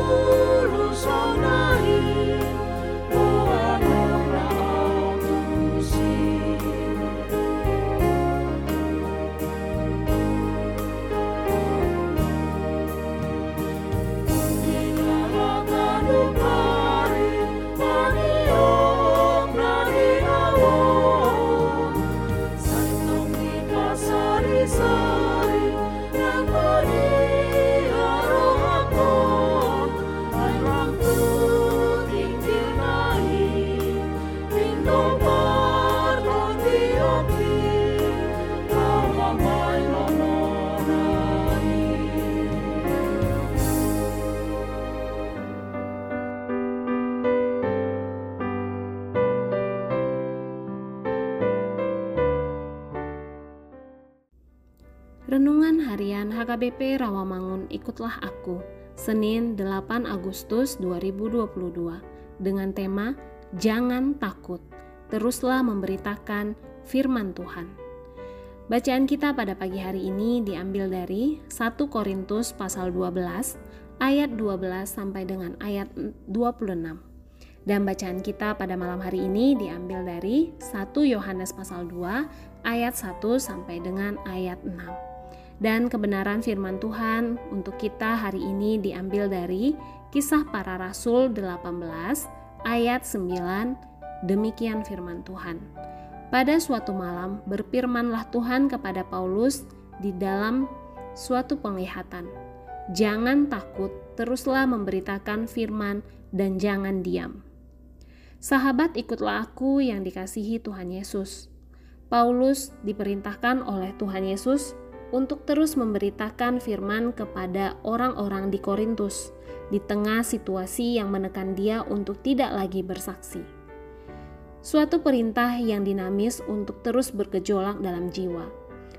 Thank you. Renungan Harian HKBP Rawamangun Ikutlah Aku Senin 8 Agustus 2022 dengan tema Jangan Takut Teruslah Memberitakan Firman Tuhan Bacaan kita pada pagi hari ini diambil dari 1 Korintus pasal 12 ayat 12 sampai dengan ayat 26 dan bacaan kita pada malam hari ini diambil dari 1 Yohanes pasal 2 ayat 1 sampai dengan ayat 6. Dan kebenaran firman Tuhan untuk kita hari ini diambil dari Kisah Para Rasul 18 ayat 9. Demikian firman Tuhan. Pada suatu malam berfirmanlah Tuhan kepada Paulus di dalam suatu penglihatan. Jangan takut, teruslah memberitakan firman dan jangan diam. Sahabat ikutlah aku yang dikasihi Tuhan Yesus. Paulus diperintahkan oleh Tuhan Yesus untuk terus memberitakan firman kepada orang-orang di Korintus di tengah situasi yang menekan dia untuk tidak lagi bersaksi. Suatu perintah yang dinamis untuk terus bergejolak dalam jiwa,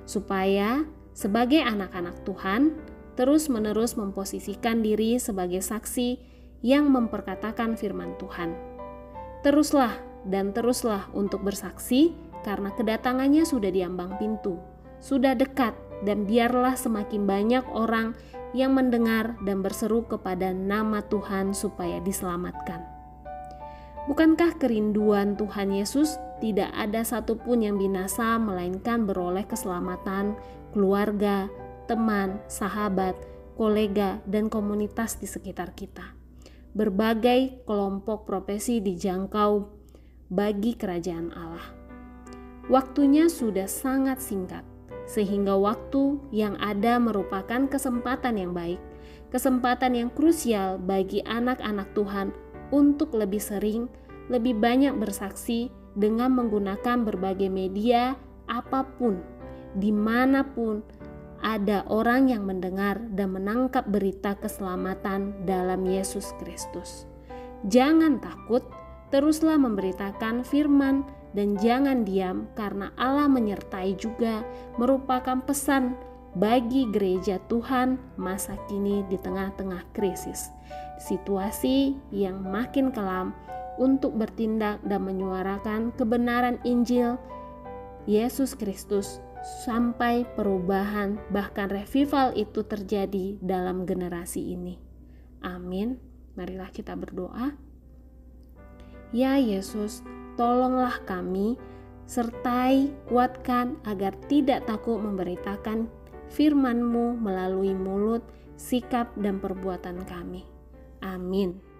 supaya sebagai anak-anak Tuhan terus-menerus memposisikan diri sebagai saksi yang memperkatakan firman Tuhan. Teruslah dan teruslah untuk bersaksi karena kedatangannya sudah diambang pintu, sudah dekat dan biarlah semakin banyak orang yang mendengar dan berseru kepada nama Tuhan supaya diselamatkan. Bukankah kerinduan Tuhan Yesus tidak ada satupun yang binasa melainkan beroleh keselamatan keluarga, teman, sahabat, kolega, dan komunitas di sekitar kita. Berbagai kelompok profesi dijangkau bagi kerajaan Allah. Waktunya sudah sangat singkat sehingga waktu yang ada merupakan kesempatan yang baik, kesempatan yang krusial bagi anak-anak Tuhan untuk lebih sering, lebih banyak bersaksi dengan menggunakan berbagai media apa pun, di mana pun ada orang yang mendengar dan menangkap berita keselamatan dalam Yesus Kristus. Jangan takut, teruslah memberitakan firman dan jangan diam karena Allah menyertai juga merupakan pesan bagi gereja Tuhan masa kini di tengah-tengah krisis. Situasi yang makin kelam untuk bertindak dan menyuarakan kebenaran Injil Yesus Kristus sampai perubahan bahkan revival itu terjadi dalam generasi ini. Amin. Marilah kita berdoa. Ya Yesus, tolonglah kami, sertai kuatkan agar tidak takut memberitakan firman-Mu melalui mulut, sikap, dan perbuatan kami. Amin.